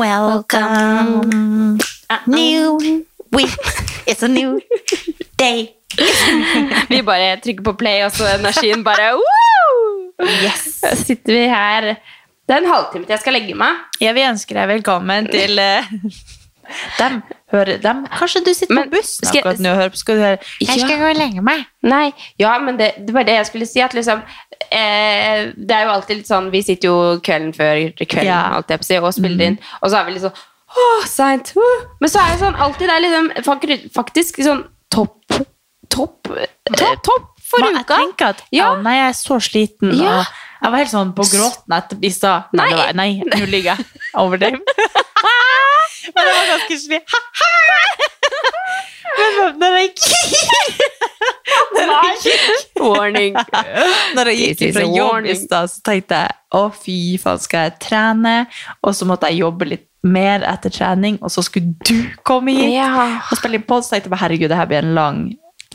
welcome. New week, it's a new day. Vi bare trykker på play, og så energien bare woo! Yes. Så sitter vi her. Det er en halvtime til jeg skal legge meg. Jeg vil ønske deg velkommen til eh, dem. Hører dem. Kanskje du sitter Men på bussen skal akkurat nå og hører på. Skal du høre Jeg Ja. skal gå og legge meg. Nei, ja, men det, det var det jeg skulle si. At liksom, eh, det er jo alltid litt sånn Vi sitter jo kvelden før kvelden Ja. Alt jeg på si, og spiller inn, og så er vi litt sånn Åh, seint. Uh. Men så er det sånn alltid det er liksom faktisk sånn topp Topp Topp, Topp for uka jeg tenker at Ja. ja. nei, jeg er så sliten. Ja. Og jeg var helt sånn på gråten etter i stad. Nei, Nei. nei, nå ligger jeg over dem. Men det var ganske slik Men når jeg gikk Warning. Når jeg gikk fra jobb i stad, så tenkte jeg å fy faen, skal jeg trene? Og så måtte jeg jobbe litt mer etter trening, og så skulle du komme hit Ja. og spille inn pod. Så tenkte jeg herregud, det her blir en lang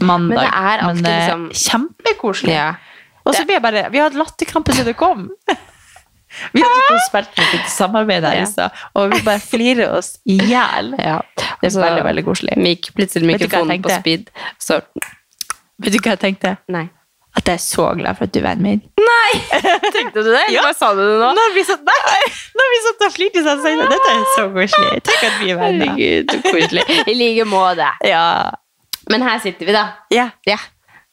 mandag. Men det er alltid eh, liksom- kjempekoselig. ja. Og så ble jeg bare Vi hadde latterkrampe siden det kom. Vi og spilt med litt samarbeid her Ja. i stad, og vi bare flirer oss i hjel. ja. Det Så er veldig, veldig koselig. Gikk plutselig du mikrofonen på speed. Så Vet du hva jeg tenkte? Nei. At jeg er så glad for at du er vennen min. Nei! Tenkte du det? Ja. Hva sa du det nå? Når vi satt, nei, når vi satt og flirte sammen, sa jeg dette er så koselig. Tenk at vi er venner. Herregud, så koselig. I like måte. Ja. Men her sitter vi, da. Ja. Ja.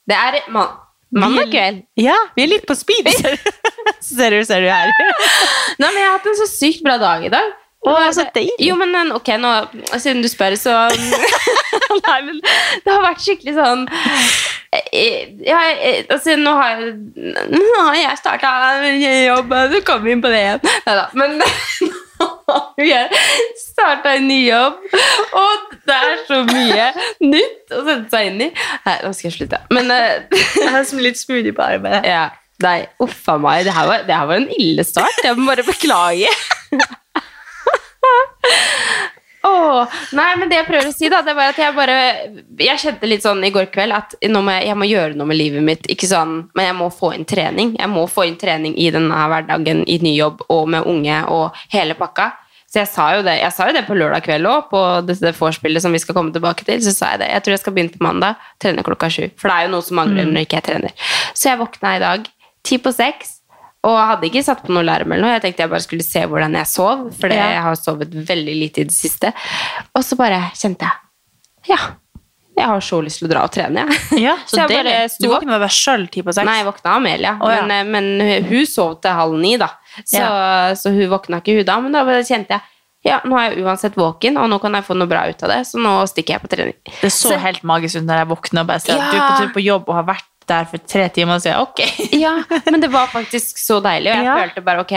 Det er man mandag kveld. ja, vi er litt på speed. Ser du, ser du her. Nei, men Jeg har hatt en så sykt bra dag i dag. Å, så deilig. Jo, men eh, ok, nå, siden du spør, så Nei, men det har vært skikkelig sånn eh, ja, eh, altså, nå har jeg Nå har jeg starta jobb, så kommer vi inn på det igjen. Nei da. Men jeg starta en ny jobb, og det er så mye nytt å sette seg inn i. Nei, nå skal jeg slutte. Men uh, Jeg har som litt smoothie på armen. ja, nei, uff a meg. Det her, var, det her var en ille start. Jeg må bare beklage. Åh, nei, men det jeg prøver å si, da, det var at jeg bare Jeg kjente litt sånn i går kveld at må jeg, jeg må gjøre noe med livet mitt. Ikke sånn, men jeg må få inn trening. Jeg må få inn trening i denne hverdagen, i ny jobb og med unge og hele pakka. Så jeg sa jo det, jeg sa jo det på lørdag kveld òg, på det, det vorspielet som vi skal komme tilbake til. Så sa jeg det. Jeg tror jeg skal begynne på mandag, trene klokka sju. For det er jo noe som mangler når ikke jeg trener. Så jeg våkna i dag ti på seks. Og hadde ikke satt på noe larm eller noe. Jeg tenkte jeg bare skulle se hvordan jeg sov, for Ja. jeg har sovet veldig lite i det siste. Og så bare kjente jeg Ja, jeg har så lyst til å dra og trene, jeg. Ja, så, Så jeg bare sto opp. Du våkna deg sjøl ti på seks? Nei, jeg våkna Amelia, Oh, ja. men, eh, men hun sov til halv ni, da. Så, så hun våkna ikke, hun da. Men da kjente jeg ja, nå er jeg uansett våken, og nå kan jeg få noe bra ut av det, så nå stikker jeg på trening. Det så Så- helt magisk ut når jeg våkner og bare ser at du er Ja. på tur på jobb og har vært der for tre timer, jeg, ok. Ja, men det var faktisk så deilig, og jeg Ja. følte bare ok,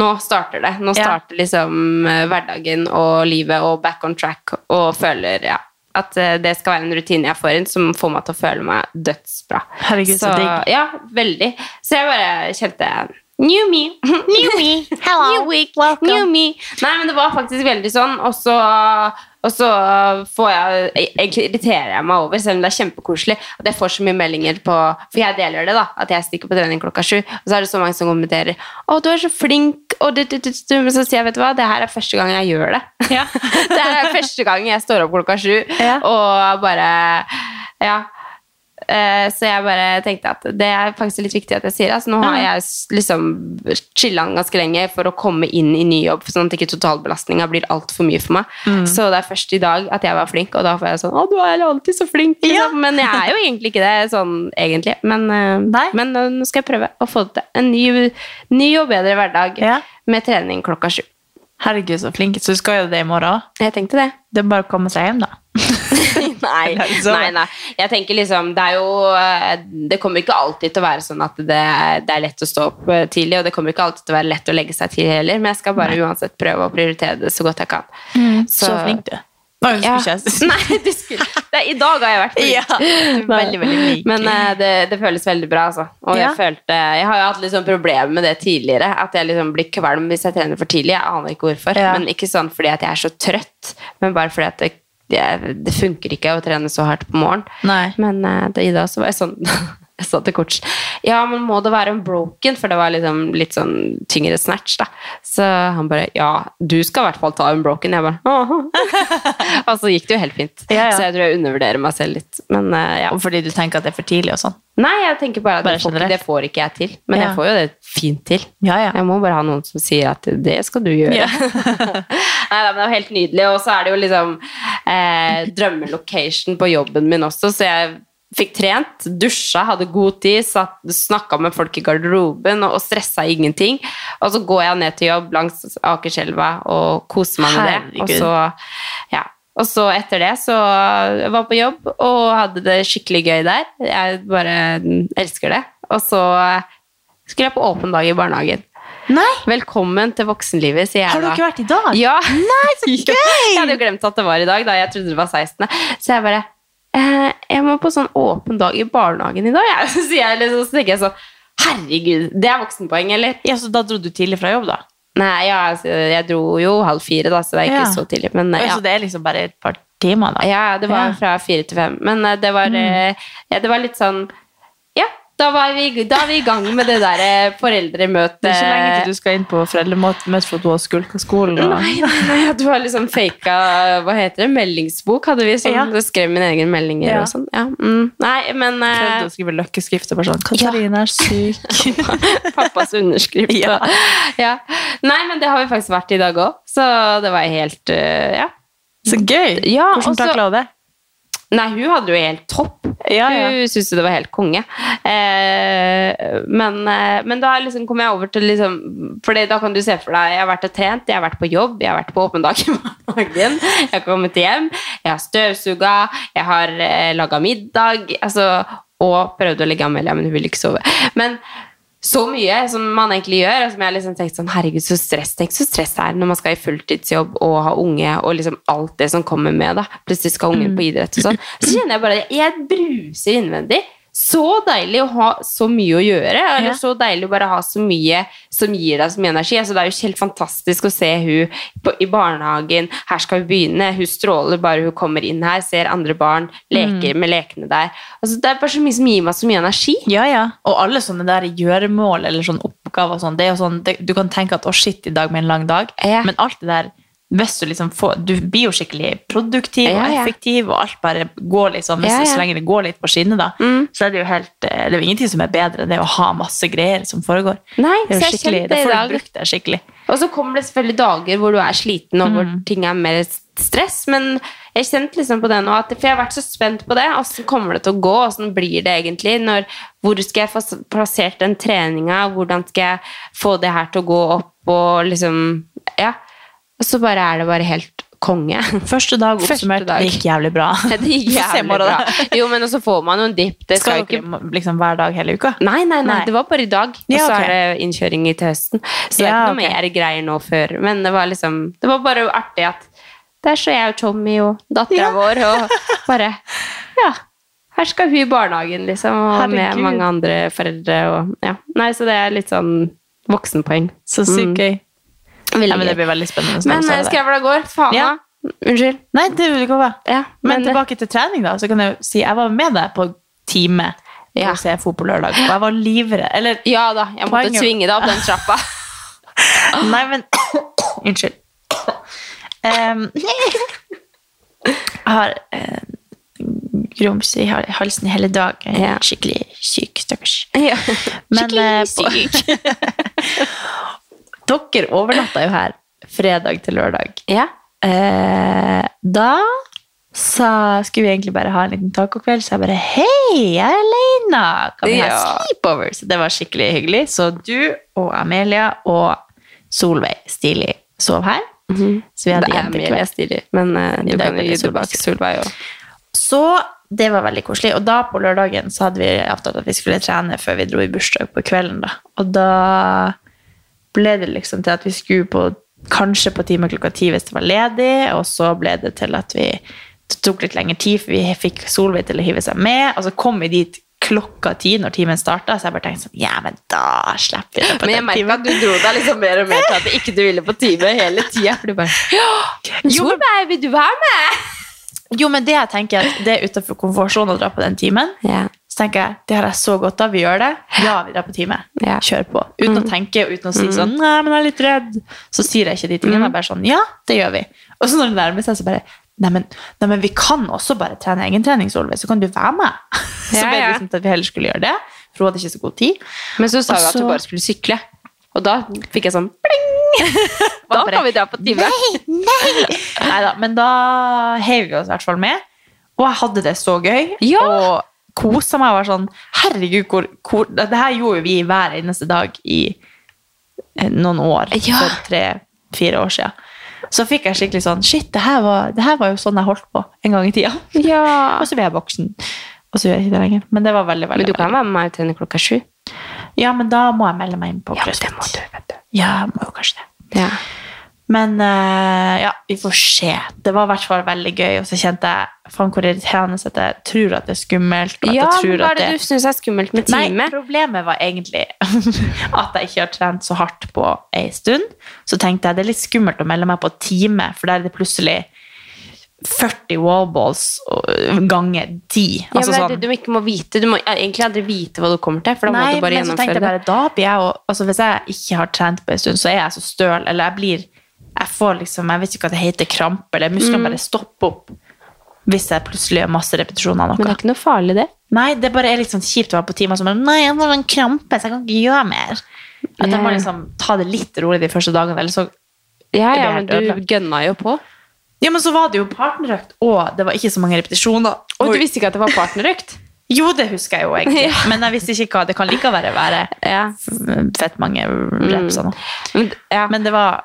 nå starter det. Nå Ja. starter liksom eh, hverdagen og livet og back on track, og føler ja, at eh, det skal være en rutine jeg får inn som får meg til å føle meg dødsbra. Herregud, så digg. Ja, veldig. Så jeg bare kjente New me. New me. Hello. New week. Welcome. New me. Nei, men det var faktisk veldig sånn, og så, og så får jeg Egentlig irriterer jeg meg over, selv om det er kjempekoselig, at jeg får så mye meldinger på For jeg deler det, da, at jeg stikker på trening klokka sju, og så er det så mange som kommenterer 'Å, du er så flink', og du, du, du, du. Men så sier jeg, vet du hva, det her er første gang jeg gjør det. Ja. det er første gang jeg står opp klokka sju, Ja. og bare Ja. Eh, Så jeg bare tenkte at det er faktisk litt viktig at jeg sier det. Altså, nå har jeg liksom chilla ganske lenge for å komme inn i ny jobb, sånn at ikke totalbelastninga blir altfor mye for meg. Så det er først i dag at jeg var flink, og da får jeg sånn 'Å, du er alltid så flink'. Liksom. Ja. Men jeg er jo egentlig ikke det sånn egentlig. Men, eh, men eh, nå skal jeg prøve å få det til. En ny, ny og bedre hverdag Ja. med trening klokka sju. Herregud, så flink. Så du skal jo det i morgen. Jeg tenkte det. Det er bare å komme seg hjem, da. nei, nei, nei. Jeg tenker liksom, det er jo eh, Det kommer ikke alltid til å være sånn at det, det er lett å stå opp eh, tidlig, og det kommer ikke alltid til å være lett å legge seg tidlig heller, men jeg skal bare uansett prøve å prioritere det så godt jeg kan. Så, Så- flink du. Nei, Ja. Nei, det, I dag har jeg vært flink. Ja, veldig, veldig flink. Men uh, det, det føles veldig bra, altså. Og Ja. jeg følte Jeg har jo hatt litt sånn problemer med det tidligere. At jeg liksom blir kvalm hvis jeg trener for tidlig. Jeg aner ikke hvorfor. Men ikke sånn fordi at jeg er så trøtt, men bare fordi at det, det, det funker ikke å trene så hardt på morgenen. Nei. Men uh, det, i dag så var jeg sånn Jeg sa til coachen ja, men må det være en broken, For det var liksom litt sånn tyngre snatch, da. Så han bare ja, du skal i hvert fall ta unbroken. Jeg bare åh. Og så gikk det jo helt fint. Ja, ja. Så jeg tror jeg undervurderer meg selv litt. Men eh, ja. Fordi du tenker at det er for tidlig og sånn. Nei, jeg tenker bare at Bare det, får, det får ikke jeg til. Men jeg får jo det fint til. Ja, ja. Jeg må bare ha noen som sier at det skal du gjøre. Nei, men det var helt nydelig. Og så er det jo liksom eh, drømmelocation på jobben min også, så jeg fikk trent, dusja, hadde god tid, snakka med folk i garderoben og, og stressa ingenting. Og så går jeg ned til jobb langs Akerselva og koser meg med det. Og så, ja. og så etter det så jeg var på jobb og hadde det skikkelig gøy der. Jeg bare elsker det. Og så skulle jeg på åpen dag i barnehagen. Nei! Velkommen til voksenlivet, sier jeg da. Har du ikke vært i dag? Ja. Nei, så gøy! Jeg hadde jo glemt at det var i dag, da jeg trodde det var 16. Så jeg bare eh, Jeg må på sånn åpen dag i barnehagen i dag, jeg. Så, jeg liksom, så tenker jeg sånn Herregud, det er voksenpoeng, eller? Ja, Så da dro du tidlig fra jobb, da? Nei, ja, altså, jeg dro jo halv fire, da, så det er ikke Ja. så tidlig. Men eh, Ja. ja. Så det er liksom bare et par timer, da? Ja, det var Ja. Mm. fra fire til fem. Men eh, det var, eh, ja, det var litt sånn Ja, da, var vi, da er vi i gang med det der eh, foreldremøtet. Det er ikke lenge til du skal inn på foreldremøte for at du har skulka skolen. Og... Nei, nei, nei, du har liksom faka Hva heter det? Meldingsbok hadde vi. Sånn, Ja. Skrev mine egne meldinger Ja. og sånn. Ja, mm, nei, men eh, Prøvde å skrive løkkeskrift og bare sånn Katarina er syk. Pappas underskrift. Ja. ja. Nei, men det har vi faktisk vært i dag òg, så det var helt eh, Ja. Så gøy! Ja, Hvordan takla du det? Nei, hun hadde jo helt topp. Ja, ja. Hun syntes det var helt konge. Eh, men, eh, men da liksom kom jeg over til liksom For da kan du se for deg Jeg har vært og trent, jeg har vært på jobb, jeg har vært på åpen dag i morgen. Jeg har kommet hjem, jeg har støvsuga, jeg har eh, laga middag. Altså, og prøvd å legge Amelia, men hun ville ikke sove. Men så mye som man egentlig gjør, og som jeg liksom tenkte sånn, herregud, så stress, tenk så stress det er når man skal i fulltidsjobb og ha unge, og liksom alt det som kommer med da. Plutselig skal ungen på idrett og sånn. Så kjenner jeg bare, at jeg bruser innvendig. Så deilig å ha så mye å gjøre, eller Ja. så deilig å bare ha så mye som gir deg så mye energi. Altså, det er jo helt fantastisk å se hun på, i barnehagen, her skal hun begynne, hun stråler bare hun kommer inn her, ser andre barn, leker med lekene der. Altså, det er bare så mye som gir meg så mye energi. Ja, ja. Og alle sånne der gjøremål eller sånne oppgaver, og sånn, det er jo sånn, det, du kan tenke at å shit, i dag med en lang dag, Ja. men alt det der, hvis du liksom får, du blir jo skikkelig produktiv og Ja, ja. effektiv, og alt bare går liksom, hvis så lenge det går litt på skinnet da, Mm. så er det jo helt, eh, det er jo ingenting som er bedre enn det å ha masse greier som foregår. Nei, Det er jo skikkelig, da får du brukt det skikkelig. Og så kommer det selvfølgelig dager hvor du er sliten, og hvor ting er mer stress. Men jeg kjente liksom på det nå, at, for jeg har vært så spent på det. Åssen kommer det til å gå? Åssen blir det egentlig? Når, hvor skal jeg få plassert den treninga? Hvordan skal jeg få det her til å gå opp? Og liksom Ja. Og så bare er det bare helt konge. Første dag oppsummert, dag. det gikk jævlig bra. Det gikk jævlig bra. Jo, men så får man jo en dipp. Det skal Skal jo ikke liksom hver dag hele uka? Nei, nei, nei, Nei. det var bare i dag. Og Ja, så er det innkjøring til høsten. Så det er ikke noe okay. mer greier nå før. Men det var liksom Det var bare artig at der står jeg og Tommy og dattera Ja. vår og bare Ja. Her skal hun i barnehagen, liksom, og med mange andre foreldre og Ja. Nei, så det er litt sånn voksenpoeng. Så sykt Mm. gøy. Veldig Ja, men det blir veldig spennende. Men eh, det. skravla går. Faen, Ja. Unnskyld. Nei, det vil ikke være. Ja, Men, tilbake til trening, da. Så kan jeg si jeg var med deg på time Ja. å se fotball lørdag, og jeg var livredd. Eller Ja da, jeg måtte Poenget- tvinge deg opp den trappa. Nei, men Unnskyld. Um, jeg har uh, grums i halsen i hele dag. Ja. skikkelig syk, stakkars. ja. Men, eh, Skikkelig syk. Dere overnatta jo her fredag til lørdag. Ja. Eh, da sa, skulle vi egentlig bare ha en liten tacokveld, så jeg bare Hei, jeg er alene! Kan vi ha sleepover? Så det var skikkelig hyggelig. Så du og Amelia og Solveig Stili sov her. Så vi hadde jentekveld. lest stilig, men uh, du kan jo gi tilbake. Solveig òg. Så det var veldig koselig. Og da på lørdagen så hadde vi avtalt at vi skulle trene før vi dro i bursdag på kvelden. da. Og da ble det liksom til at vi skulle på kanskje på time klokka ti hvis det var ledig, og så ble det til at vi det tok litt lengre tid, for vi fikk Solveig til å hive seg med, og så kom vi dit klokka ti når timen starta, så jeg bare tenkte sånn, ja, men da slipper vi det på Men jeg den merka at du dro deg liksom mer og mer til at ikke du ville på time hele tida. For du bare Ja, Solveig, vil du være med? Jo, men det jeg tenker at det er utenfor komfortsonen å dra på den timen, Ja. Så tenker jeg, det har jeg så godt av, vi gjør det. Ja, vi drar på time. Ja. Kjør på. Uten å tenke og uten å si sånn, nei, men jeg er litt redd. Så sier jeg ikke de tingene. Jeg er bare sånn, ja, det gjør vi. Og så når det nærmer seg, så bare, nei, men, nei, men vi kan også bare trene egentrening, Solveig, så kan du være med. Så Ja, ble det ja. liksom til at vi heller skulle gjøre det, for hun hadde ikke så god tid. Men så sa hun at hun bare skulle sykle. Og da fikk jeg sånn pling! Da bare, kan vi dra på time. Nei, Neida, men da heiv vi oss i hvert fall med. Og jeg hadde det så gøy. Ja. Og kosa meg og var sånn Herregud, hvor, hvor Det her gjorde vi hver eneste dag i eh, noen år. Ja. For tre-fire år siden. Så fikk jeg skikkelig sånn Shit, det her, var, det her var jo sånn jeg holdt på en gang i tida. Ja. Og så ble jeg voksen. Og så gjør jeg ikke det lenger. Men det var veldig, veldig Men du kan være med meg og trene klokka sju. Ja, men da må jeg melde meg inn på Ja, det må du, vet du. Ja, må jo kanskje det. Ja. Men uh, ja, vi får se. Det var i hvert fall veldig gøy. Og så kjente jeg faen hvor irriterende at jeg tror at det er skummelt. Ja, jeg hva er det du syns er skummelt med time? Nei, problemet var egentlig at jeg ikke har trent så hardt på ei stund. Så tenkte jeg det er litt skummelt å melde meg på time, for der er det plutselig 40 wallballs og- ganger 10. Ja, Altså men det er sånn- det du ikke må vite. Du må egentlig aldri vite hva du kommer til, for da må du bare men så tenkte gjennomføre jeg det. bare, da blir jeg jo altså Hvis jeg ikke har trent på en stund, så er jeg så støl, eller jeg blir Jeg får liksom, jeg vet ikke hva det heter, krampe, eller musklene bare stopper opp hvis jeg plutselig gjør masse repetisjoner av noe. Men det er ikke noe farlig, det. Nei, det bare er litt sånn kjipt å være på timer som Nei, jeg har en krampe, så jeg kan ikke gjøre mer. At jeg må liksom ta det litt rolig de første dagene, eller så Ja, ja, men du ødelagt. gønna jo på. Ja, men så var det jo partnerøkt, og det var ikke så mange repetisjoner. Og du visste ikke at det var partnerøkt? Jo, det husker jeg jo egentlig, Ja. men jeg visste ikke hva det kan likevel være. Ja. Fett mange reps og noe. Men, ja. Men det var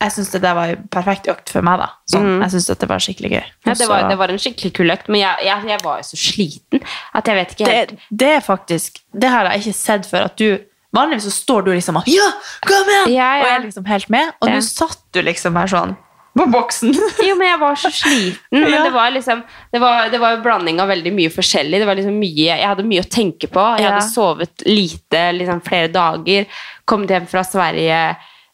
Jeg syns det der var en perfekt økt for meg, da. Sånn, Jeg synes det var skikkelig gøy. ja, det, var, det var en skikkelig kul økt, men jeg, jeg, jeg var jo så sliten at jeg vet ikke helt det, det er faktisk Det har jeg ikke sett før. At du Vanligvis så står du liksom og Ja, kom igjen! Ja, ja. Og jeg er liksom helt med. Og nå satt du liksom her sånn på boksen. Jo, men jeg var så sliten. Men det var liksom Det var, det var jo blanding av veldig mye forskjellig. Det var liksom mye Jeg hadde mye å tenke på. Jeg hadde sovet lite liksom flere dager. Kommet hjem fra Sverige.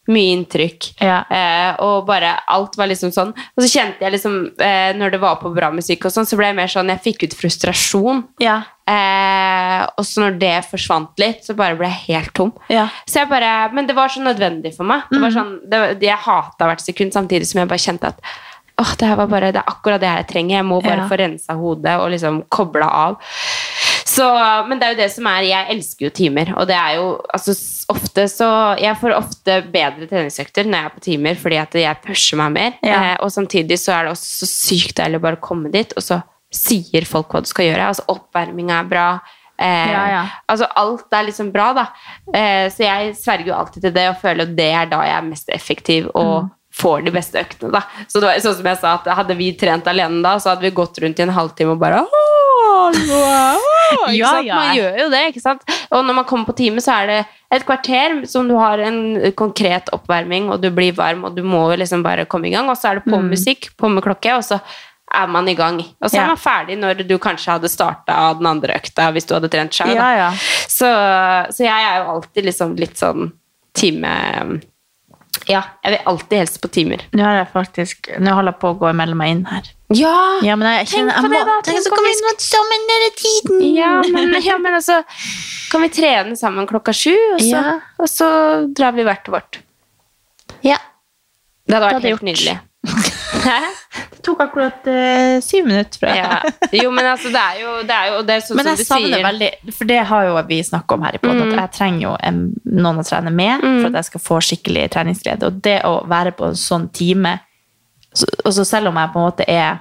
Mye inntrykk. Ja. Eh, og bare alt var liksom sånn. Og så kjente jeg liksom eh, Når det var på bra musikk og sånn, så ble jeg mer sånn Jeg fikk ut frustrasjon. Ja. Eh, og så når det forsvant litt, så bare ble jeg helt tom. Ja. Så jeg bare, men det var så nødvendig for meg. Det var Mhm. sånn, det, jeg hata hvert sekund, samtidig som jeg bare kjente at åh, det, her var bare, det er akkurat det her jeg trenger. Jeg må bare Ja. få rensa hodet og liksom koble av. Så, men det er jo det som er Jeg elsker jo timer. Og det er jo altså, ofte så Jeg får ofte bedre treningsøkter når jeg er på timer, fordi at jeg pusher meg mer. Ja. Eh, og samtidig så er det også så sykt deilig å bare komme dit, og så sier folk hva du skal gjøre. Altså Oppvarminga er bra. Eh, Ja, ja. Altså alt er liksom bra, da. Eh, så jeg sverger jo alltid til det og føler at det er da jeg er mest effektiv og Mm. får de beste øktene, da. Så det var sånn som jeg sa, at hadde vi trent alene da, så hadde vi gått rundt i en halvtime og bare «Åh, wow!» ikke Ja, sant? ja. Man gjør jo det, ikke sant? Og når man kommer på time, så er det et kvarter som du har en konkret oppvarming, og du blir varm, og du må liksom bare komme i gang, og så er det på musikk, på med klokke, og så er man i gang. Og så Ja. er man ferdig når du kanskje hadde starta den andre økta, hvis du hadde trent sjøl. Ja. Så, så jeg er jo alltid liksom litt sånn time... Ja, jeg vil alltid helst på timer. Nå har jeg faktisk Nå holder jeg på å gå og melde meg inn her. Ja! Ja, men jeg, jeg Tenk på jeg det, da. Tenk Tenk så kan vi gå sammen hele tiden! Ja, men, ja, men altså Kan vi trene sammen klokka sju, og så, Ja. og så drar vi hvert vårt? Ja. Det hadde Det vært hadde helt gjort. nydelig. Hæ? Det tok akkurat uh, syv minutter, tror jeg. Ja. Jo, men altså, det er jo, det er jo det er sånn Men som du sier. veldig For det har jo vi snakka om her i podden, at jeg trenger jo en, noen å trene med for at jeg skal få skikkelig treningsglede. Og det å være på en sånn time så, Og så selv om jeg på en måte er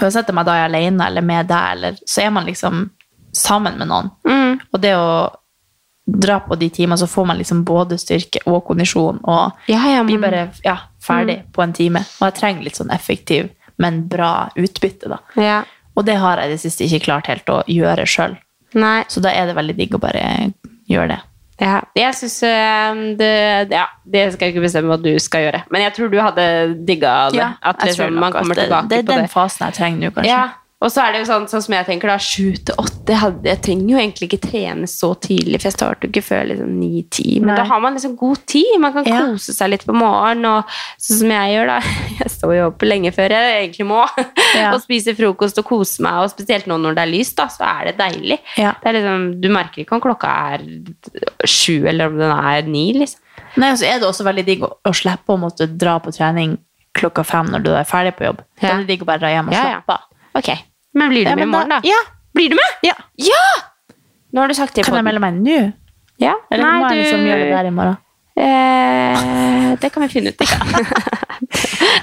Uansett om jeg da er alene eller med deg, eller, så er man liksom sammen med noen. Mm. Og det å dra på de timene, så får man liksom både styrke og kondisjon. Og Ja, ja, blir men- bare ja, ferdig på en time. Og jeg trenger litt sånn effektiv, men bra utbytte, da. Ja. Og det har jeg i det siste ikke klart helt å gjøre sjøl. Så da er det veldig digg å bare gjøre det. Ja. Jeg syns det Ja, det skal jeg ikke bestemme hva du skal gjøre. Men jeg tror du hadde digga det. at liksom, man kommer tilbake kommer det, det er på den det. fasen jeg trenger nå, kanskje. Ja, Og så er det jo sånn, sånn som jeg tenker da, sju til åtte jeg, trenger jo egentlig ikke trene så tidlig, for jeg starter jo ikke før liksom ni-ti. Men Nei. da har man liksom god tid. Man kan Ja. kose seg litt på morgenen. Og sånn som jeg gjør, da. Jeg står jo opp lenge før jeg egentlig må. Ja. og spiser frokost og koser meg. Og spesielt nå når det er lyst, da, så er det deilig. Ja. Det er liksom, du merker ikke om klokka er sju eller om den er ni, liksom. Nei, og så er det også veldig digg å, å slippe å måtte dra på trening klokka fem når du er ferdig på jobb. Da Ja. er det digg å bare dra hjem og Ja, ja. slappe av. Ok, men blir du Ja, med i morgen, da? Ja. Blir du med? ja. Ja! Nå har du sagt det Kan jeg melde meg nå? Ja. Eller må jeg liksom gjøre det der i morgen? Eh, det kan vi finne ut.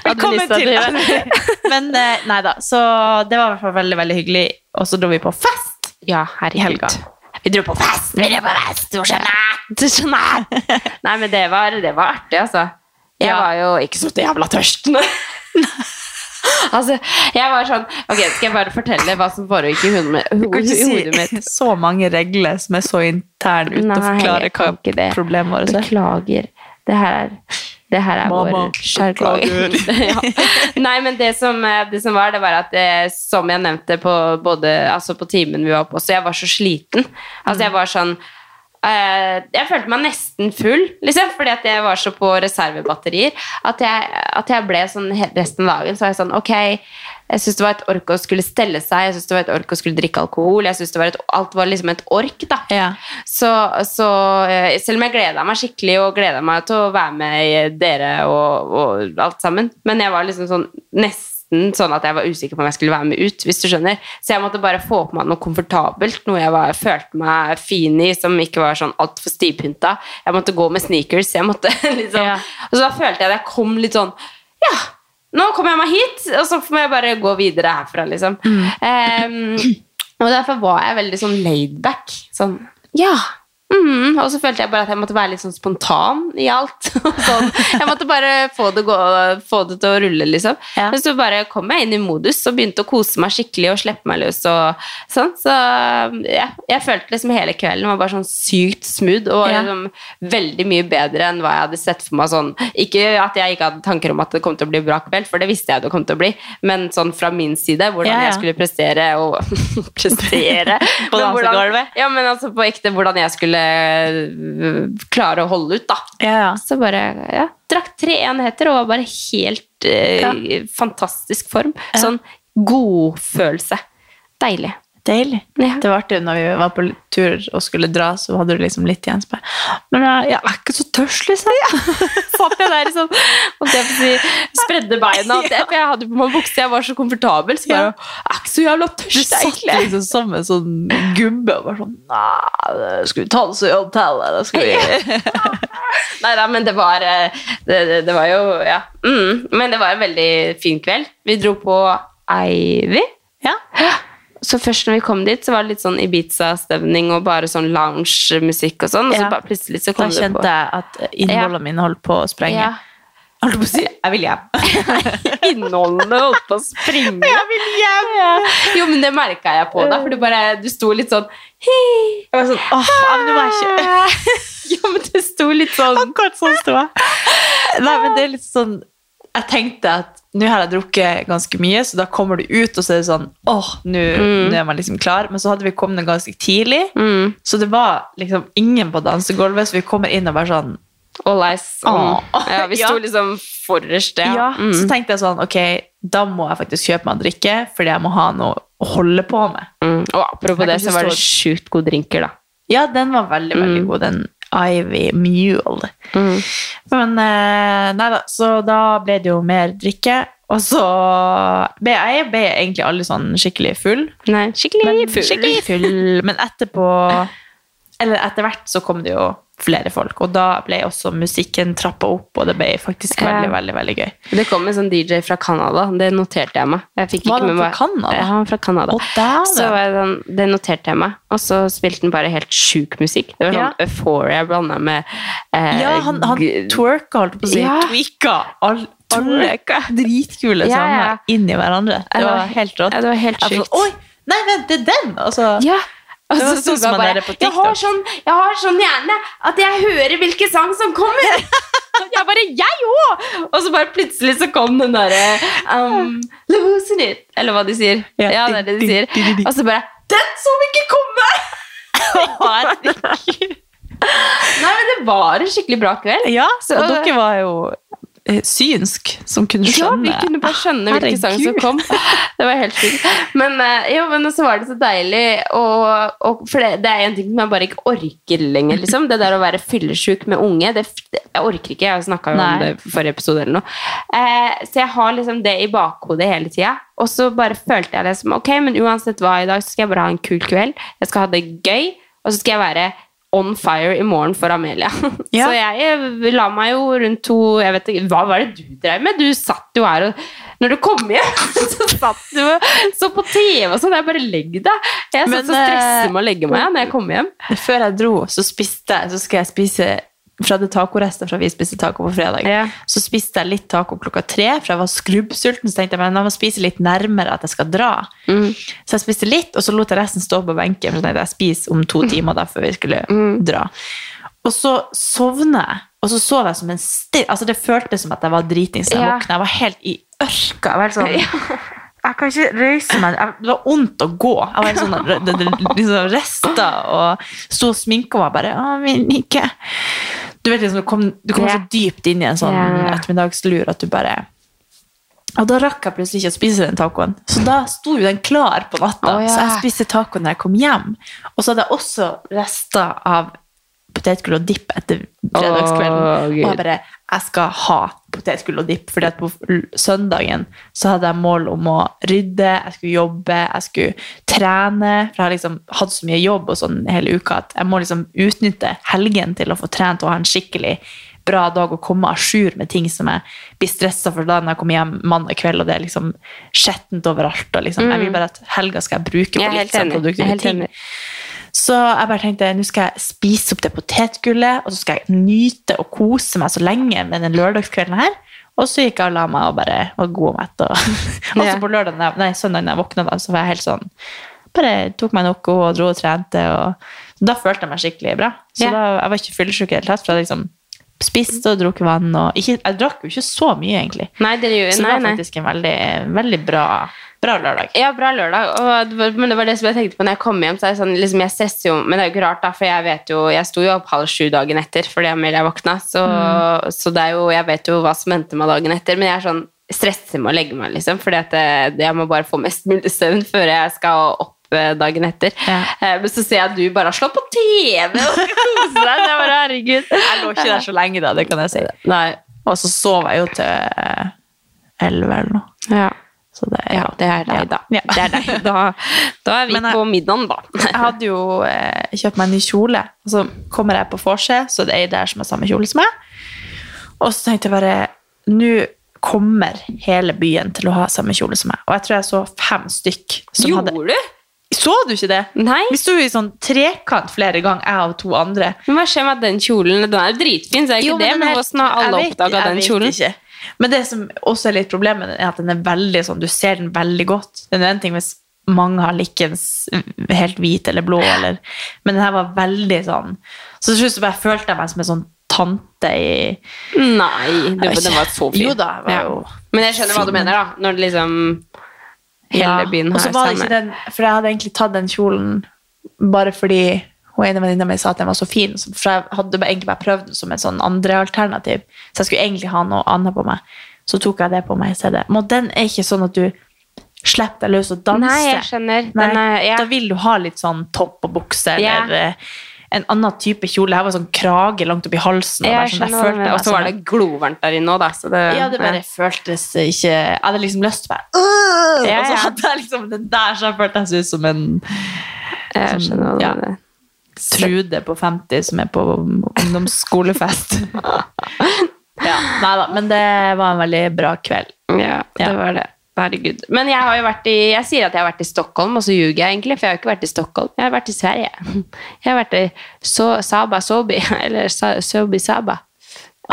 Velkommen til det. Men eh, nei da, så det var i hvert fall veldig, veldig hyggelig. Og så dro vi på fest. Ja, her I helga. Vi dro på fest! Vi dro på fest! Du skjønner! Nei, men det var, det var artig, altså. Jeg Ja. var jo ikke så jævla tørstende. altså, jeg var sånn Ok, skal jeg bare fortelle hva som foregikk i hodet, Du kan ikke mitt? si så mange regler som er så interne uten å forklare hva det. problemet vårt er. Beklager. Det her er, det her er Mama, vår sjargong. ja. Nei, men det som, eh, det som var, det var at det, som jeg nevnte på, både, altså på timen vi var på, så jeg var så sliten. Altså jeg var sånn eh, Jeg følte meg nesten full, liksom, fordi at jeg var så på reservebatterier. At jeg, at jeg ble sånn resten av dagen så var jeg sånn Ok, jeg syns det var et ork å skulle stelle seg, jeg syns det var et ork å skulle drikke alkohol. jeg synes det var et, Alt var liksom et ork, da. Ja. Så, så eh, selv om jeg gleda meg skikkelig og gleda meg til å være med dere og, og alt sammen, men jeg var liksom sånn nesten sånn at jeg var usikker på om jeg skulle være med ut. hvis du skjønner. Så jeg måtte bare få på meg noe komfortabelt, noe jeg var, følte meg fin i, som ikke var sånn altfor stivpynta. Jeg måtte gå med sneakers. jeg måtte liksom, Ja. Og så da følte jeg at jeg kom litt sånn Ja, nå kommer jeg meg hit, og så må jeg bare gå videre herfra, liksom. Em, og derfor var jeg veldig sånn laidback. Sånn, ja. Mm, og så følte jeg bare at jeg måtte være litt sånn spontan i alt. sånn. Jeg måtte bare få det, gå, få det til å rulle, liksom. Ja. Men så bare kom jeg inn i modus og begynte å kose meg skikkelig og slippe meg løs. og sånn. Så ja, jeg følte liksom hele kvelden var bare sånn sykt smooth og Ja. liksom veldig mye bedre enn hva jeg hadde sett for meg sånn. Ikke at jeg ikke hadde tanker om at det kom til å bli bra kveld, for det visste jeg det kom til å bli, men sånn fra min side, hvordan Ja, jeg skulle prestere og prestere. På dansegulvet? Ja, men altså på ekte hvordan jeg skulle klare å holde ut, da. Ja, ja. Så bare ja, drakk tre enheter og var bare helt eh, fantastisk form. Sånn god følelse. Deilig. Deilig. Ja. Det var artig når vi var på tur og skulle dra, så hadde du liksom litt igjen. Men jeg, er ikke så tørst, liksom. Satt jeg der liksom og si, spredde beina. det- For jeg hadde på meg bukse, jeg var så komfortabel. Så bare, jeg er ikke så jævla Du satt liksom som en sånn gubbe og var sånn Nei, skal vi ta oss i til, eller skal vi Nei da, men det var, eh, det, det, det var jo Ja. Mm, men det var en veldig fin kveld. Vi dro på Ivy. Ja. Så først når vi kom dit, så var det litt sånn Ibiza-stemning og bare sånn lounge-musikk og sånn. Og så Ja. bare plutselig så Da kom det på Da kjente jeg at innholdene mine holdt på å sprenge. ja. Holdt på å si jeg vil hjem. Innholdene holdt på å springe. Jeg vil hjem! Ja. Jo, men det merka jeg på deg, for du bare Du sto litt sånn Hei. Jeg var sånn åh, ja, nå må ikke Jo, men du sto litt sånn Akkurat sånn sto jeg. Nei, men det er litt sånn Jeg tenkte at nå har jeg drukket ganske mye, så da kommer du ut, og så er det sånn åh, nå Mm. er man liksom klar. Men så hadde vi kommet ganske tidlig, mm. så det var liksom ingen på dansegulvet, så vi kommer inn og bare sånn All eyes on. Ja, vi sto Ja. liksom forrest, ja. Ja, Mm. så tenkte jeg sånn, ok, da må jeg faktisk kjøpe meg en drikke, fordi jeg må ha noe å holde på med. Mm. Og apropos det, så var det sjukt gode drinker, da. Ja, den var veldig, veldig Mm. god, den Ivy Mule. Men eh, nei da, så da ble det jo mer drikke, og så ble jeg ble egentlig alle sånn skikkelig full. Nei, skikkelig Men, full. skikkelig full. Men etterpå, eller etter hvert så kom det jo flere folk, og da ble også musikken trappa opp, og det ble faktisk veldig veldig, veldig, veldig gøy. Det kom en sånn DJ fra Canada, det noterte jeg meg. Jeg Var han fra Canada? Ja, han var fra Canada. Så sånn, det noterte jeg meg, og så spilte han bare helt sjuk musikk. Det var sånn Ja. Euphoria blanda med eh, Ja, han, han twerka, holdt på å si. Ja. Tweaka. All, alle dritkule Ja, sanger ja. inni hverandre. Det det var var- helt rått. Ja, det var helt Jeg sjukt. sånn, Oi, nei, vent, det er den! Altså, Ja. Og Det så sånn som man bare på jeg har, sånn, jeg har sånn hjerne at jeg hører hvilken sang som kommer! Jeg bare Jeg òg! Og så bare plutselig så kom den derre um, Losing it. Eller hva de sier. Ja, Ja, det er det de sier. Og så bare Den som ikke kommer! Nei, men det var en skikkelig bra kveld. Ja, Så- og dere var jo synsk, som kunne skjønne Ja, vi kunne bare skjønne hvilken sang som kom. Det var helt sykt. Men, eh, jo, men så var det så deilig, og, og for det, det er en ting som jeg bare ikke orker lenger. Liksom. Det der å være fyllesyk med unge, det, jeg orker ikke. Jeg snakka om Nei. det i forrige episode eller noe. Eh, så jeg har liksom det i bakhodet hele tida. Og så bare følte jeg det som Ok, men uansett hva i dag, så skal jeg bare ha en kul kveld. Jeg skal ha det gøy, og så skal jeg være on fire i morgen for Amelia. Ja. Så jeg la meg jo rundt to jeg vet ikke, Hva var det du drev med? Du satt jo her og Når du kom hjem, så satt du og så på TV og sånn. Jeg bare legg deg. Jeg satt så stresset eh, med å legge meg når jeg kom hjem. Før jeg dro, så spiste jeg, så skal jeg spise fra det tacorester fra vi spiste taco på fredag. Ja. Så spiste jeg litt taco klokka tre, for jeg var skrubbsulten. Så tenkte jeg men jeg må spise litt nærmere at jeg skal dra. Mm. Så jeg spiste litt, og så lot jeg resten stå på benken. For jeg tenkte jeg jeg spiser om to timer da, før vi skulle Mm. dra. Og så sovner jeg, og så sov jeg som en stil, Altså, det føltes som at jeg var dritings da jeg Ja. våkna. Jeg var helt i ørka. Jeg var helt sånn... Jeg kan ikke røyse meg. Det var vondt å gå. Jeg var helt sånn det- det- liksom resta og sto og sminka meg bare. Å, min ikke. Du vet liksom, du kom, du kom så dypt inn i en sånn ettermiddagslur at du bare Og da rakk jeg plutselig ikke å spise den tacoen. Så da sto jo den klar på natta. Oh, ja. Så jeg spiste tacoen når jeg kom hjem. Og så hadde jeg også rester av potetgull og dipp etter fredagskvelden. Oh, og jeg bare Jeg skal ha potetgull og dipp. fordi at på søndagen så hadde jeg mål om å rydde, jeg skulle jobbe, jeg skulle trene. For jeg har liksom hatt så mye jobb og sånn hele uka at jeg må liksom utnytte helgen til å få trent og ha en skikkelig bra dag og komme à jour med ting som jeg blir stressa for da når jeg kommer hjem mandag kveld og det er liksom skjettent overalt. Og liksom, Jeg vil bare at helga skal jeg bruke på litt sånn produktive ting. Så jeg bare tenkte nå skal jeg spise opp det potetgullet, og så skal jeg nyte og kose meg så lenge med den lørdagskvelden her. Og så gikk jeg og la meg og bare var god og mett. Og også så på lørdag, nei, søndag når jeg våkna, da, så var jeg helt sånn Bare tok meg noe og dro og trente. Og, da følte jeg meg skikkelig bra. Så Ja. da, jeg var ikke fyllesyk i det hele tatt. For jeg liksom spiste og drukket vann. Og ikke, jeg drakk jo ikke så mye, egentlig. Nei, det gjør Så det var faktisk en veldig, veldig bra, bra lørdag. Ja, bra lørdag. Og, men det var det som jeg tenkte på når jeg kom hjem. Så er det sånn, liksom, jeg stresser jo, Men det er jo ikke rart, da, for jeg vet jo Jeg sto jo opp halv sju dagen etter fordi Amelia våkna. Så, så det er jo, jeg vet jo hva som venter meg dagen etter. Men jeg er sånn stresser med å legge meg, liksom. Fordi at jeg må bare få mest mulig søvn før jeg skal opp eh, dagen etter. Ja. Eh, Men så ser jeg at du bare har slått på TV og skal kose deg. Det er bare, herregud. Jeg lå ikke der så lenge, da, det kan jeg si. Nei. Og så sov jeg jo til eh, elleve eller noe. Ja. Så det, ja, det er deg, da. Ja. Det er deg. Da, da er vi jeg- på middagen, da. Jeg hadde jo eh, kjøpt meg en ny kjole, og så kommer jeg på vorset, så det er ei der som har samme kjole som meg. Og så tenkte jeg bare Nå kommer hele byen til å ha samme kjole som meg. Og jeg tror jeg så fem stykk som Gjorde hadde du? Så du ikke det? Nei. Vi sto i sånn trekant flere ganger, jeg og to andre. Men hva skjer med den kjolen? Den er jo dritfin, så er ikke Jo, det, den men hvordan har alle oppdaga den kjolen? Ikke. Men det som også er litt problemet, er at den er veldig sånn, du ser den veldig godt. Det er en ting hvis mange har likens helt hvit eller blå, eller, men den her var veldig sånn. Så til slutt følte jeg meg som en sånn tante i Nei, det, den var så fin. Jo da, var Ja. jo Men jeg skjønner hva du mener, da. Når det liksom hele byen har samme For jeg hadde egentlig tatt den kjolen bare fordi hun ene venninna mi sa at den var så fin. For jeg hadde egentlig bare prøvd den som et sånn andre alternativ. Så jeg skulle egentlig ha noe annet på meg. Så tok jeg det på meg i stedet. Men den er ikke sånn at du slipper deg løs og danser. Nei, jeg skjønner. Nei, Den er, ja. Da vil du ha litt sånn topp og bukse Ja. eller eh, en annen type kjole. Her var sånn krage langt oppi halsen. Og, Jeg sånn, følte Og så var det glovarmt der inne òg, da. Så det, ja, det bare ja. føltes ikke Jeg hadde liksom lyst til å bare Og så hadde jeg liksom den der, så jeg følte jeg så ut som en Jeg sånn, skjønner hva du mener. Trude på 50 som er på ungdomsskolefest. ja, nei da, men det var en veldig bra kveld. Ja, det Ja. var det. Herregud. Men jeg har jo vært i Jeg sier at jeg har vært i Stockholm, og så ljuger jeg egentlig, for jeg har ikke vært i Stockholm. Jeg har vært i Sverige. Jeg har vært i so, Saba Sobi, eller so Sobi Saba.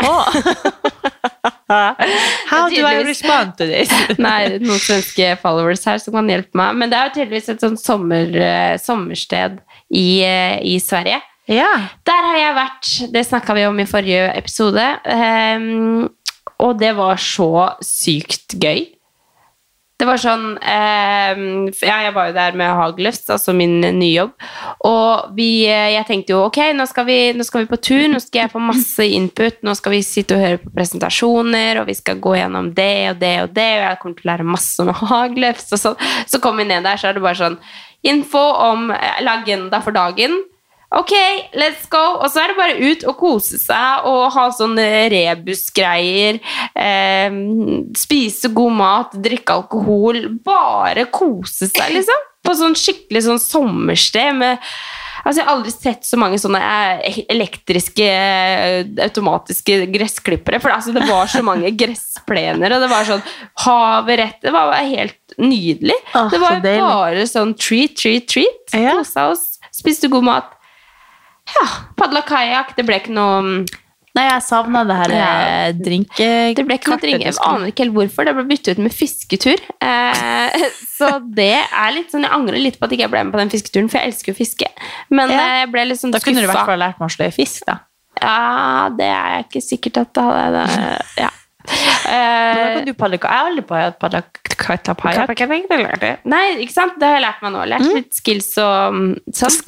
How do I respond to this? Nei, noen svenske followers her som kan hjelpe meg. Men det er jo tydeligvis et sånt sommer, eh, sommersted i, i Sverige. Ja. Der har jeg vært. Det snakka vi om i forrige episode. Um, og det var så sykt gøy. Det var sånn ehm, Ja, jeg var jo der med Hagløft, altså min nye jobb. Og vi, eh, jeg tenkte jo ok, nå skal, vi, nå skal vi på tur, nå skal jeg få masse input. Nå skal vi sitte og høre på presentasjoner, og vi skal gå gjennom det og det og det. Og jeg kommer til å lære masse om Hagløft. Og sånn. Så kom vi ned der, så er det bare sånn Info om eh, eller agenda for dagen. Ok, let's go! Og så er det bare ut og kose seg og ha sånne rebusgreier. Eh, spise god mat, drikke alkohol. Bare kose seg, liksom. På sånn skikkelig sånn sommersted med Altså, Jeg har aldri sett så mange sånne eh, elektriske, eh, automatiske gressklippere. For altså, det var så mange gressplener, og det var sånn havet rett Det var bare helt nydelig. Åh, det var så bare sånn treat, treat, treat. Ja. Kosa oss, spiste god mat. Ja, Padla kajakk. Det ble ikke noe Nei, jeg savna det her Ja. eh, drinkekartet. Det ble ikke noe drink. Jeg aner ikke helt hvorfor. Det ble byttet ut med fisketur. Eh, så det er litt sånn Jeg angrer litt på at jeg ikke ble med på den fisketuren, for jeg elsker jo fiske. Men Ja. eh, jeg ble litt sånn Da kunne du i hvert fall lært meg å slå i fisk, da. Ja, det er jeg ikke sikkert at det hadde Ja. Eh, kan du padle Jeg har aldri padla kajakk. Nei, ikke sant? Det har jeg lært meg nå. Lært litt skills og mm, sånn.